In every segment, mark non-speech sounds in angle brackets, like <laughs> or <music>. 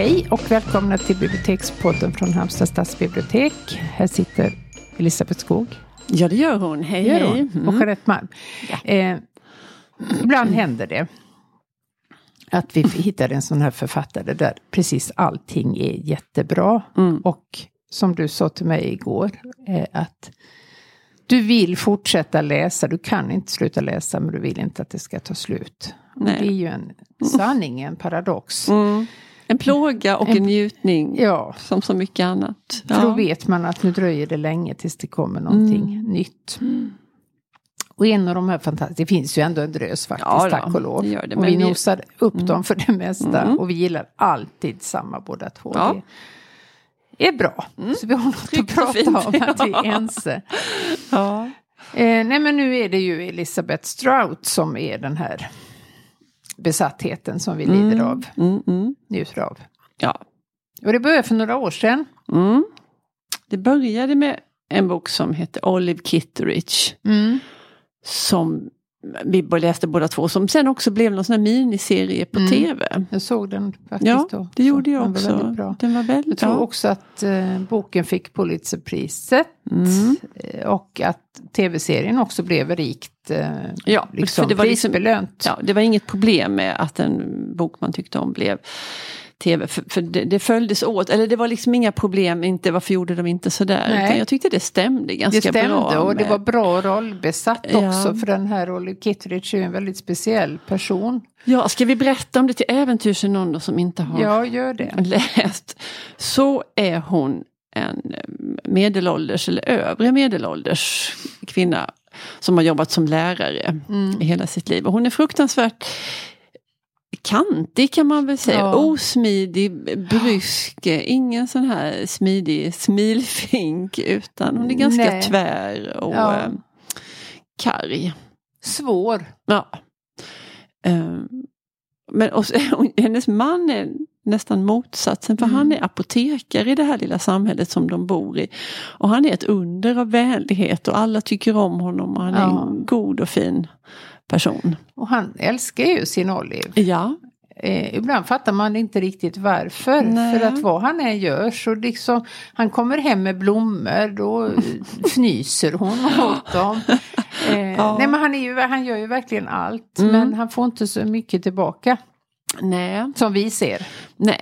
Hej och välkomna till Bibliotekspodden från Halmstad stadsbibliotek. Här sitter Elisabeth Skog. Ja det gör hon. Hej Gör hej. hon. Mm. Och Jeanette Malm. Eh, ibland händer det att vi hittar en sån här författare där precis allting är jättebra. Mm. Och som du sa till mig igår, eh, att du vill fortsätta läsa, du kan inte sluta läsa men du vill inte att det ska ta slut. Det är ju en sanning, en paradox. Mm. En plåga och en, En- njutning. Ja, Som så mycket annat. för då vet man att nu dröjer det länge tills det kommer någonting Mm. nytt. Och en av de här fantastiska, det finns ju ändå en drös faktiskt, Ja då, tack och lov. det och vi nosar upp dem för det mesta. Mm. Och vi gillar alltid samma båda två. Ja. Mm. Det är bra. Så vi har något att Tryggt och prata fint, om, att vi är <laughs> ja. ense. Ja. Eh, nej men nu är det ju Elisabeth Strout som är den här besattheten som vi lider av, Mm, mm. njuter av. ja. Och det började för några år sedan. Mm. Det började med en bok som heter Olive Kitteridge. Mm. Som vi läste båda två. Som sen också blev någon sån här miniserie på Mm. tv. Jag såg den faktiskt Ja, då. det gjorde jag den var också. väldigt bra. Den var Jag väldigt tror bra. också att eh, boken fick Pulitzerpriset. Mm. eh, Och att tv-serien också blev rikt eh, Ja, liksom, för det var liksom, prisbelönt. ja, det var inget problem med att en bok man tyckte om blev tv. För, för det, det följdes åt, eller det var liksom inga problem, inte varför gjorde de inte sådär. Nej. Utan jag tyckte det stämde ganska det stämde bra. och det var bra rollbesatt Ja. också. För den här Olive Kitteridge är en väldigt speciell person. Ja, ska vi berätta om det till äventyrs någon då som inte har Ja, gör det. läst. Så är hon en eh, medelålders eller övre medelålders kvinna som har jobbat som lärare Mm. i hela sitt liv. Och hon är fruktansvärt kantig kan man väl säga. Ja. Osmidig, brysk, ingen sån här smidig smilfink utan hon är ganska Nej. tvär och Ja. eh, karg. Svår. Ja. Ehm, men och, <laughs> hennes man är nästan motsatsen för Mm. han är apotekare i det här lilla samhället som de bor i. Och han är ett under av vänlighet och alla tycker om honom och han är Ja. en god och fin person. Och han älskar ju sin Olive. Ja, Eh, ibland fattar man inte riktigt varför. Nej. För att vad han än gör så liksom, han kommer hem med blommor, då <laughs> fnyser hon åt dem. Eh, <laughs> Ja. Nej men han, är ju, han gör ju verkligen allt, Mm. men han får inte så mycket tillbaka. nej, Som vi ser. nej.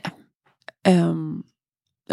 Ehm,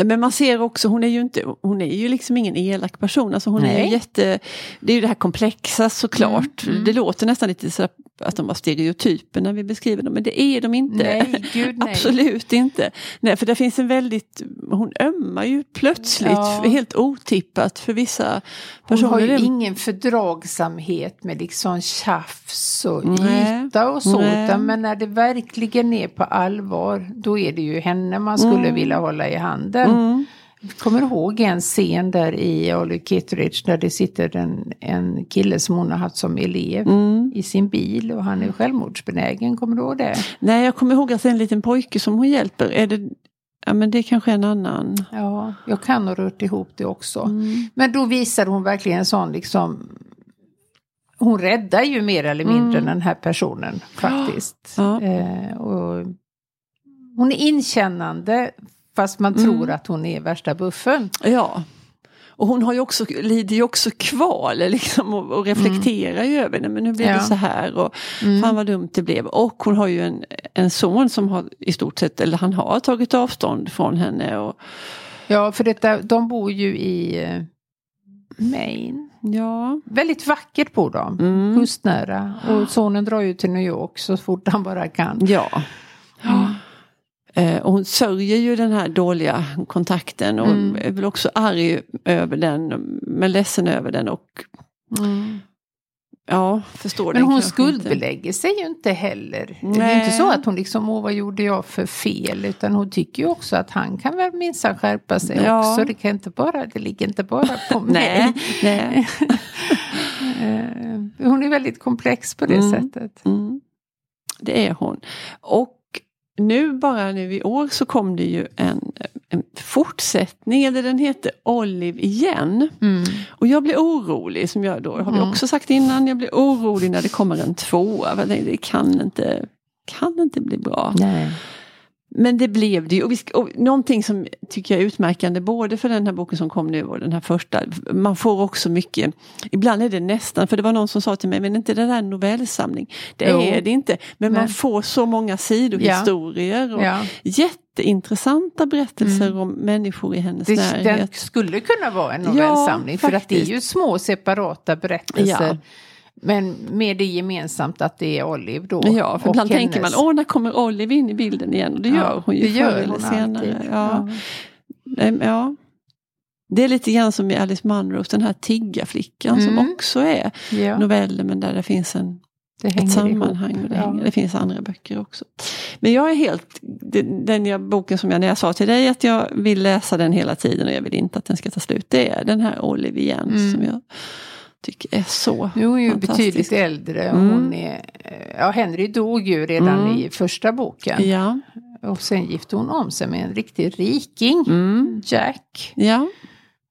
men man ser också, hon är ju inte, hon är ju liksom ingen elak person. Alltså hon är Nej. ju jätte, det är ju det här komplexa såklart. Mm, mm. Det låter nästan lite så att de var stereotyper när vi beskriver dem, men det är de inte. Nej, gud <laughs> nej. Absolut inte. Nej, för det finns en väldigt, hon ömmar ju plötsligt, Ja. helt otippat för vissa Hon personer. har ju ingen fördragsamhet med liksom tjafs och Nej. yta och så. Utan, men när det verkligen är på allvar, då är det ju henne man skulle Mm. vilja hålla i handen. Mm. Jag kommer ihåg en scen där i Olive Kitteridge där det sitter en, en kille som hon har haft som elev Mm. i sin bil och han är självmordsbenägen. Kommer du ihåg det? Nej, jag kommer ihåg att det är en liten pojke som hon hjälper. Är det, ja men det är kanske en annan. Ja, jag kan ha rört ihop det också. Mm. Men då visar hon verkligen en sån liksom hon räddar ju mer eller mindre Mm. den här personen faktiskt. Ja. Eh, och hon är inkännande fast man Mm. tror att hon är värsta buffen. Ja. Och hon har ju också, lider ju också kval liksom, och, och reflekterar ju över det. Men nu blev Ja. det så här och Mm. fan vad dumt det blev. Och hon har ju en, en son som har i stort sett, eller han har tagit avstånd från henne. Och, Ja, för detta, de bor ju i eh, Maine. ja. Väldigt vackert bor de, Mm. kustnära. Och sonen drar ju till New York så fort han bara kan. Ja. Eh, och hon sörjer ju den här dåliga kontakten och Mm. är väl också arg över den, men ledsen över den och ja, förstår Men hon kanske inte. skuldbelägger sig ju inte heller. Det är Nej. inte så att hon liksom, åh vad gjorde jag för fel? Utan hon tycker ju också att han kan väl minsann skärpa sig Ja. också. Det, kan inte bara, det ligger inte bara på <laughs> mig. Nej, nej. <laughs> Eh, hon är väldigt komplex på det Mm. sättet. Mm. Det är hon. Och nu bara nu i år så kom det ju en, en fortsättning, eller den heter Olive igen. Mm. Och jag blir orolig, som jag då har vi Mm. också sagt innan, jag blir orolig när det kommer en tvåa. Det kan inte, kan inte bli bra. Nej. Men det blev det ju. Och, vi, och någonting som tycker jag är utmärkande både för den här boken som kom nu och den här första. Man får också mycket, ibland är det nästan, för det var någon som sa till mig, men inte det där en novellsamling? Det jo. är det inte. Men Nej. man får så många sidohistorier. Ja. Och ja. Jätteintressanta berättelser mm. om människor i hennes det, närhet. Det skulle kunna vara en novellsamling ja, för att det är ju små separata berättelser. Men med det gemensamt att det är Olive då. Ja, för ibland hennes... tänker man, åh när kommer Olive in i bilden igen? Och det ja, gör hon ju det förr eller senare. Ja. Ja. ja. Det är lite grann som i Alice Munros, den här tiggarflickan mm. som också är ja. noveller men där det finns en, det ett sammanhang. Och det, ja. hänger, det finns andra böcker också. Men jag är helt, den jag, boken som jag, när jag sa till dig att jag vill läsa den hela tiden och jag vill inte att den ska ta slut. Det är den här Olive igen mm. som jag tycker är så Nu är hon ju betydligt äldre. Mm. Hon är, ja, Henry dog ju redan mm. i första boken. Ja. Och sen gifte hon om sig med en riktig riking, mm. Jack. Ja.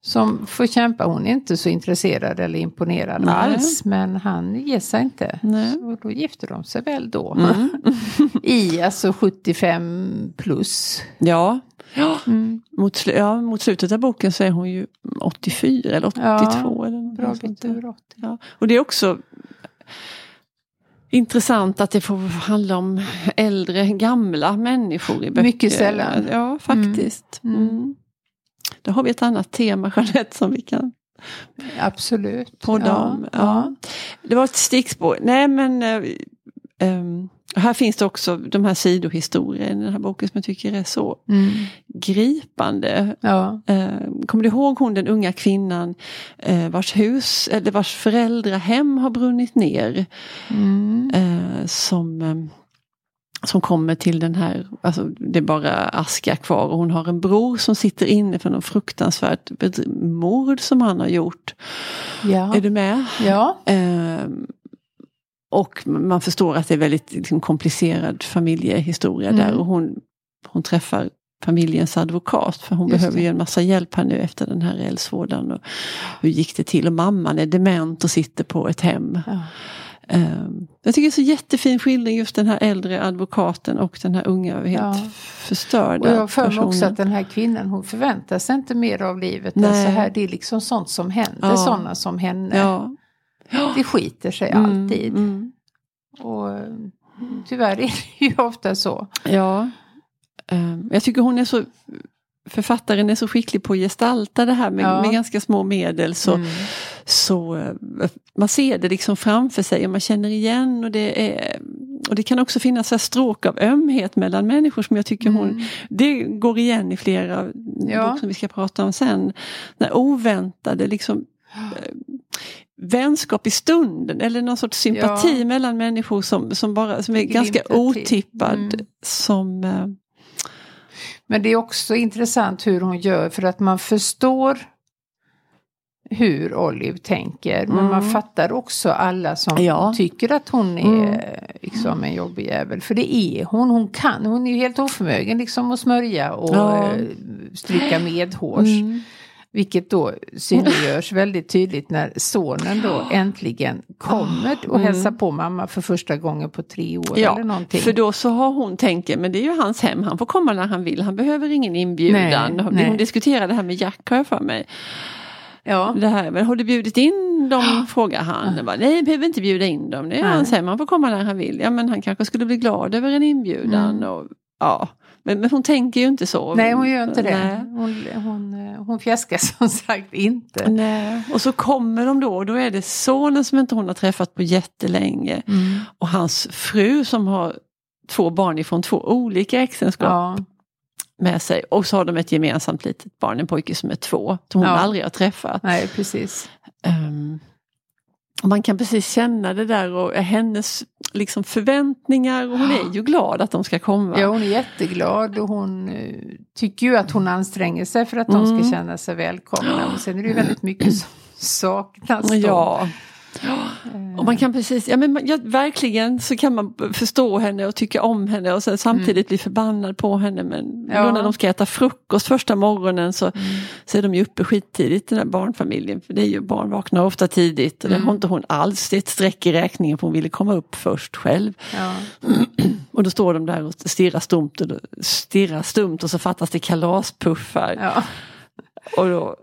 Som får kämpa, hon är inte så intresserad eller imponerad Nej. alls. Men han ger sig inte. Nej. Och då gifter de sig väl då. Mm. <laughs> I alltså 75 plus. Ja. Ja. Mm. Mot, ja, mot slutet av boken så är hon ju 84 eller 82. Ja, eller bra bit över 80. Ja. Och det är också intressant att det får handla om äldre, gamla människor i böcker. Mycket sällan. Ja, faktiskt. Mm. Mm. Då har vi ett annat tema, Jeanette, som vi kan Absolut. Podda ja, om. Ja. ja. Det var ett stickspår. Nej men um, här finns det också de här sidohistorierna i den här boken som jag tycker är så mm. gripande. Ja. Uh, kommer du ihåg hon den unga kvinnan uh, vars hus, eller vars föräldrahem har brunnit ner? Mm. Uh, som som kommer till den här, alltså det är bara aska kvar och hon har en bror som sitter inne för något fruktansvärt mord som han har gjort. Ja. Är du med? Ja. Eh, och man förstår att det är väldigt liksom, komplicerad familjehistoria mm. där och hon, hon träffar familjens advokat för hon Just behöver ju en massa hjälp här nu efter den här eldsvådan. hur gick det till? Och mamman är dement och sitter på ett hem. Ja. Um, jag tycker det är så jättefin skildring just den här äldre advokaten och den här unga helt ja. förstörda Och jag för mig också att den här kvinnan hon förväntar sig inte mer av livet. Nej. Alltså här, det är liksom sånt som händer, ja. sådana som henne. Ja. Det skiter sig mm, alltid. Mm. Och tyvärr är det ju ofta så. Ja. Um, jag tycker hon är så författaren är så skicklig på att gestalta det här med, ja. med ganska små medel. Så, mm. så eh, man ser det liksom framför sig och man känner igen och det är och det kan också finnas så stråk av ömhet mellan människor som jag tycker hon, mm. det går igen i flera ja. böcker som vi ska prata om sen. När oväntade liksom vänskap i stunden eller någon sorts sympati ja. mellan människor som, som, bara, som är ganska otippad. Mm. Som, eh, men det är också intressant hur hon gör för att man förstår hur Olive tänker. Men mm. man fattar också alla som ja. tycker att hon är mm. liksom en jobbig jävel. För det är hon. Hon kan. Hon är ju helt oförmögen liksom att smörja och ja. Eh, stryka medhårs. Mm. Vilket då synliggörs väldigt tydligt när sonen då äntligen kommer och mm. hälsar på mamma för första gången på tre år ja, eller någonting. För då så har hon tänkt, men det är ju hans hem, han får komma när han vill, han behöver ingen inbjudan. Nej, nej. Hon diskuterar det här med Jack har jag för mig. Ja. Det här, men har du bjudit in dem? frågar han. Bara, Nej, jag behöver inte bjuda in dem. Det är hans hem, han får komma när han vill. Ja men han kanske skulle bli glad över en inbjudan. Mm. Och, ja. Men, men, hon tänker ju inte så. Nej hon gör inte det. Hon, hon, hon fjäskar <laughs> som sagt inte. Nej. Och så kommer de då och då är det sonen som inte hon har träffat på jättelänge. Mm. Och hans fru som har två barn ifrån två olika äktenskap. Ja. med sig. Och så har de ett gemensamt litet barn, en pojke som är två, som hon ja. aldrig har träffat. Nej, precis. Um, man kan precis känna det där och hennes liksom förväntningar och hon är ju glad att de ska komma. Ja hon är jätteglad och hon uh, tycker ju att hon anstränger sig för att de ska mm. känna sig välkomna. Och sen är det ju väldigt mycket som saknas. Då. Ja. Och man kan precis, ja men ja, verkligen så kan man förstå henne och tycka om henne och sen samtidigt mm. bli förbannad på henne. Men ja. då när de ska äta frukost första morgonen så, mm. så är de ju uppe skittidigt den här barnfamiljen. För det är ju barn vaknar ofta tidigt och det mm. har inte hon alls. Det är ett streck i räkningen för hon ville komma upp först själv. Ja. <clears throat> Och då står de där och stirrar stumt och, stirrar stumt och så fattas det kalaspuffar. Och då,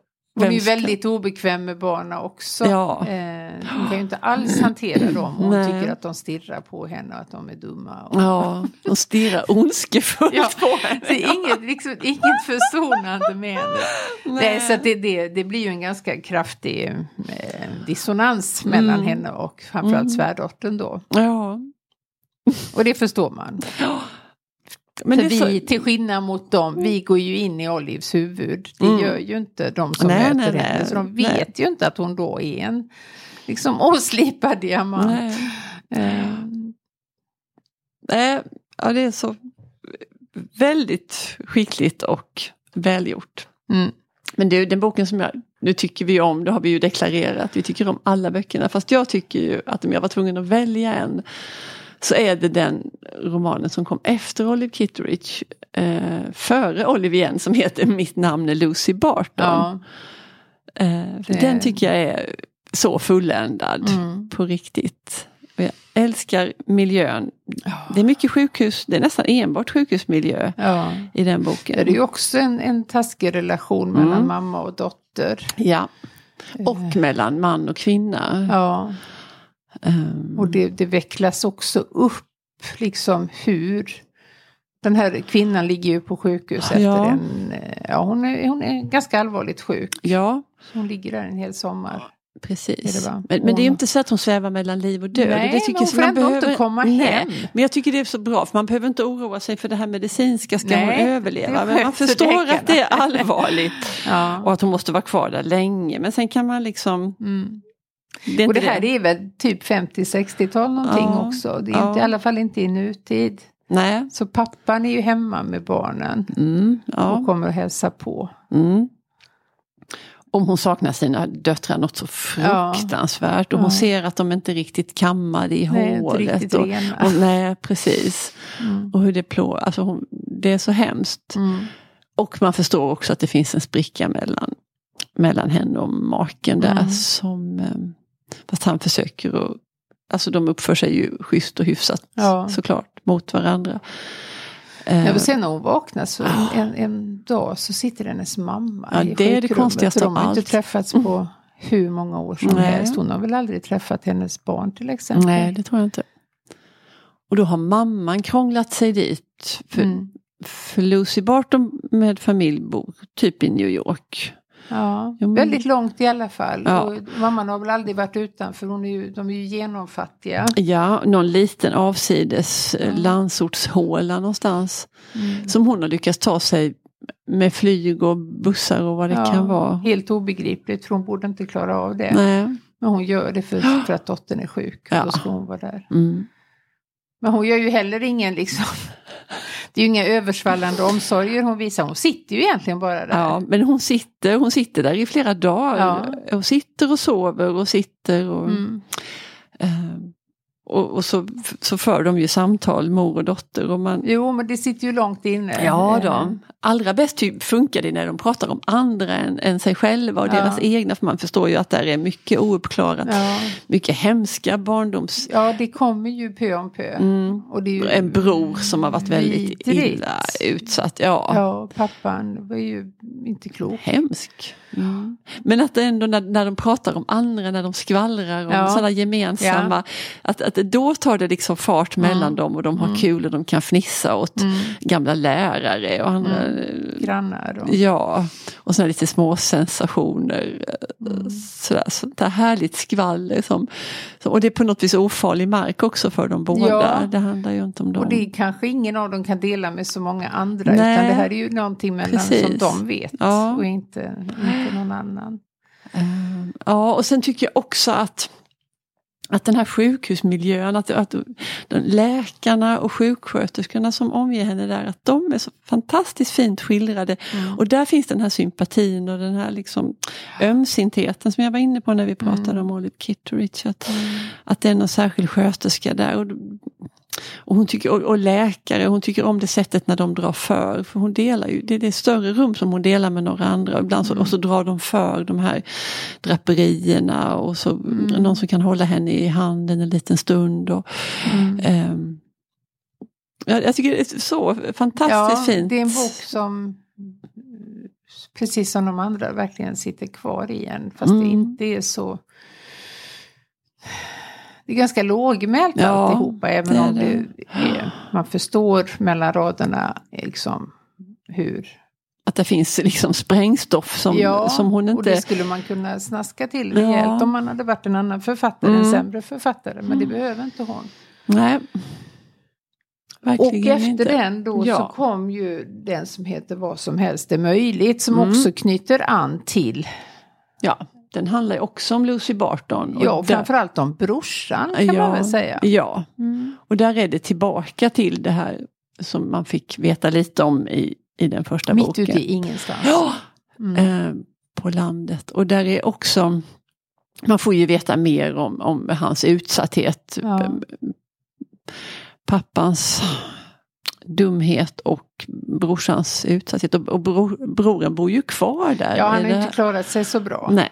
hon är ju väldigt obekväm med barnen också. Ja. Eh, hon kan ju inte alls hantera dem. Hon Nej. tycker att de stirrar på henne och att de är dumma. Och... Ja, de stirrar ondskefullt ja. på henne. Det är inget, liksom, inget försonande med henne. Nej. så det, det, det, blir ju en ganska kraftig eh, dissonans mellan mm. henne och framförallt mm. svärdottern då. Ja. Och det förstår man. Ja. Men För vi, så... till skillnad mot dem, vi går ju in i Olivs huvud. Det mm. gör ju inte de som nej, möter nej, henne. Nej, så de vet nej. ju inte att hon då är en liksom oslipad diamant. Nej. Uh. ja, det är så väldigt skickligt och välgjort. Mm. Men är den boken som jag, nu tycker vi om, det har vi ju deklarerat, vi tycker om alla böckerna. Fast jag tycker ju att om jag var tvungen att välja en så är det den romanen som kom efter Olive Kitteridge, eh, före Olive igen, som heter Mitt namn är Lucy Barton. Ja. Eh, för det... Den tycker jag är så fulländad mm. på riktigt. Och jag älskar miljön. Ja. Det är mycket sjukhus, det är nästan enbart sjukhusmiljö ja. i den boken. Det är ju också en, en taskig relation mellan mm. mamma och dotter. Ja, och eh. mellan man och kvinna. Ja. Um, och det, det vecklas också upp liksom hur den här kvinnan ligger ju på sjukhus efter ja. en, ja hon är, hon är ganska allvarligt sjuk. Ja. Så hon ligger där en hel sommar. Precis. Det men, men, det är inte så att hon svävar mellan liv och död. Nej, det tycker men hon får ändå behöver, inte komma nej, hem. Men jag tycker det är så bra för man behöver inte oroa sig för det här medicinska, ska nej, hon överleva? Men man förstår att det är allvarligt. <laughs> ja. Och att hon måste vara kvar där länge. Men sen kan man liksom mm. Det och det här det. är väl typ 50-60-tal någonting ja, också. Det är ja. inte, i alla fall inte i nutid. Nej. Så pappan är ju hemma med barnen mm, ja. och kommer att hälsa på. Mm. Om hon saknar sina döttrar något så fruktansvärt och hon ser att de inte riktigt kammade i nej, håret. Och, och, nej, precis. Mm. Och hur det plå, alltså hon, det är så hemskt. Mm. Och man förstår också att det finns en spricka mellan, mellan henne och maken där mm. som eh, Fast han försöker och Alltså de uppför sig ju schysst och hyfsat ja. såklart mot varandra. Jag vill se när hon vaknar så en, en dag så sitter hennes mamma ja, i Det är det konstigaste allt. De har inte träffats på hur många år som Nej. helst. Hon har väl aldrig träffat hennes barn till exempel. Nej, det tror jag inte. Och då har mamman krånglat sig dit. För, mm. för Lucy Barton med familj bor typ i New York. Ja, men... väldigt långt i alla fall. Ja. Och mamman har väl aldrig varit utanför, hon är ju, de är ju genomfattiga. Ja, någon liten avsides mm. landsortshåla någonstans. Mm. Som hon har lyckats ta sig med flyg och bussar och vad det ja, kan vara. Helt obegripligt, för hon borde inte klara av det. Nej. Men hon gör det för, för att dottern är sjuk, ja. då ska hon vara där. Mm. Men hon gör ju heller ingen liksom det är ju inga översvallande omsorger hon visar, hon sitter ju egentligen bara där. Ja, men hon sitter, hon sitter där i flera dagar. Ja. Hon sitter och sover och sitter och... Mm. Uh, och, och, så, så för de ju samtal, mor och dotter. Och man... Jo, men det sitter ju långt inne. Ja, då. Allra bäst typ funkar det när de pratar om andra än, än sig själva och ja. deras egna. För man förstår ju att där är mycket ouppklarat. Ja. Mycket hemska barndoms... Ja, det kommer ju pö om pö. Mm. Och det är ju en bror som har varit väldigt vidrigt. illa utsatt. Ja. ja, pappan var ju inte klok. Hemsk. Mm. Men att ändå när, när de pratar om andra, när de skvallrar om ja. sådana gemensamma, ja. att, att då tar det liksom fart mellan mm. dem och de har mm. kul och de kan fnissa åt mm. gamla lärare och andra mm. grannar. Och... Ja, och sådana lite små sensationer. Mm. Sådär, sånt där härligt skvaller som, och det är på något vis ofarlig mark också för dem båda. Ja. Det handlar ju inte om dem. Och det är kanske ingen av dem kan dela med så många andra Nej. utan det här är ju någonting mellan Precis. som de vet och inte, inte någon annan. Uh, ja och sen tycker jag också att att den här sjukhusmiljön, att, att läkarna och sjuksköterskorna som omger henne där, att de är så fantastiskt fint skildrade. Mm. Och där finns den här sympatin och den här liksom ömsintheten som jag var inne på när vi pratade mm. om Olive Kitteridge. Att, mm. att det är någon särskild sköterska där. Och och, hon tycker, och, och, läkare, hon tycker om det sättet när de drar för. För hon delar ju, det är det större rum som hon delar med några andra. Ibland så, mm. Och så drar de för de här draperierna och så mm. någon som kan hålla henne i handen en liten stund. Och, mm. um, Ja, jag tycker det är så fantastiskt ja, fint. Det är en bok som precis som de andra verkligen sitter kvar i en. Fast mm. det inte är så det är ganska lågmält ja, alltihopa även det om det är, man förstår mellan raderna liksom hur att det finns liksom sprängstoff som, ja, som hon inte... och det skulle man kunna snaska till rejält ja. om man hade varit en annan författare, mm. en sämre författare. Men det mm. behöver inte hon. Nej. Verkligen och efter inte. den då ja. så kom ju den som heter Vad som helst är möjligt som mm. också knyter an till Ja, den handlar ju också om Lucy Barton. Och ja, och framförallt om brorsan kan ja, man väl säga. Ja, mm. och där är det tillbaka till det här som man fick veta lite om i, i den första Mitt boken. Mitt ute i ingenstans. Ja, mm. eh, på landet. Och där är också, man får ju veta mer om, om hans utsatthet. Ja. Pappans dumhet och brorsans utsatthet. Och, och bror, broren bor ju kvar där. Ja, han har inte klarat sig så bra. Nej.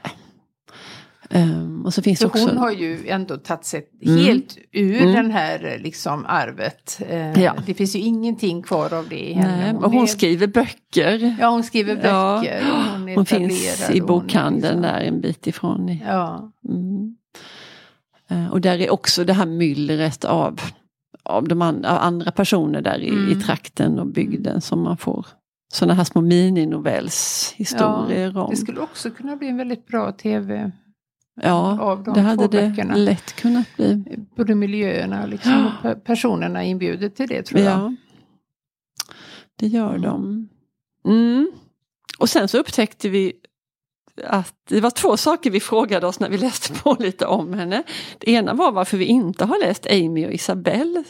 Um, och så finns så också... hon har ju ändå tagit sig mm. helt ur mm. den här liksom arvet. Uh, ja. Det finns ju ingenting kvar av det i henne. Nej, hon och hon är... skriver böcker. Ja, hon skriver böcker. Ja. Hon, hon finns i bokhandeln liksom... där en bit ifrån. Ja. Mm. Uh, och där är också det här myllret av av de an av andra personer där i, mm. i trakten och bygden som man får sådana här små mininovellshistorier ja, om. Det skulle också kunna bli en väldigt bra tv Ja, av de det hade det böckerna. lätt kunnat bli. Både miljöerna liksom, och personerna inbjuder till det tror jag. Ja, det gör mm. de. Mm. Och sen så upptäckte vi att det var två saker vi frågade oss när vi läste på lite om henne. Det ena var varför vi inte har läst Amy och Isabelle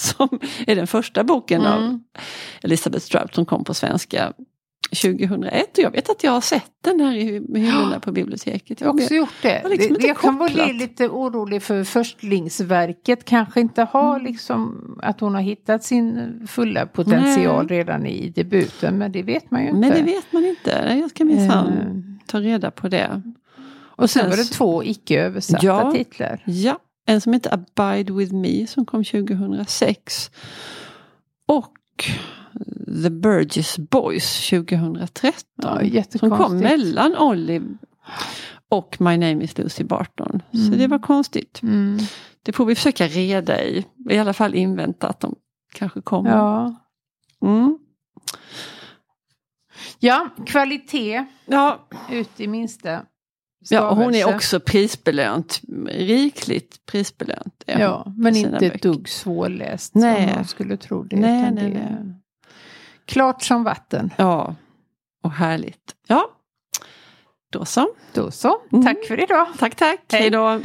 som är den första boken mm. av Elisabeth Strout som kom på svenska 2001 och jag vet att jag har sett den här i hyllorna på biblioteket. Jag har också gjort det. Liksom det jag kan vara lite orolig för förstlingsverket kanske inte har mm. liksom att hon har hittat sin fulla potential Nej. redan i debuten men det vet man ju inte. Men det vet man inte. Jag ska minsann uh. ta reda på det. Och, och sen, sen var det två icke översatta ja, titlar. Ja, en som heter Abide with me som kom 2006. Och The Burgess Boys 2013. Ja, som kom mellan Olive och My name is Lucy Barton. Mm. Så det var konstigt. Mm. Det får vi försöka reda i. I alla fall invänta att de kanske kommer. Ja, mm. ja kvalitet ja. ut i minsta Ja, och hon är också prisbelönt, rikligt prisbelönt. Ja, men inte ett dugg svårläst nej. som man skulle tro det. Nej, nej, det nej. Klart som vatten. Ja, och härligt. Ja, då så. Då så. Tack för idag. Tack, tack. Hej då.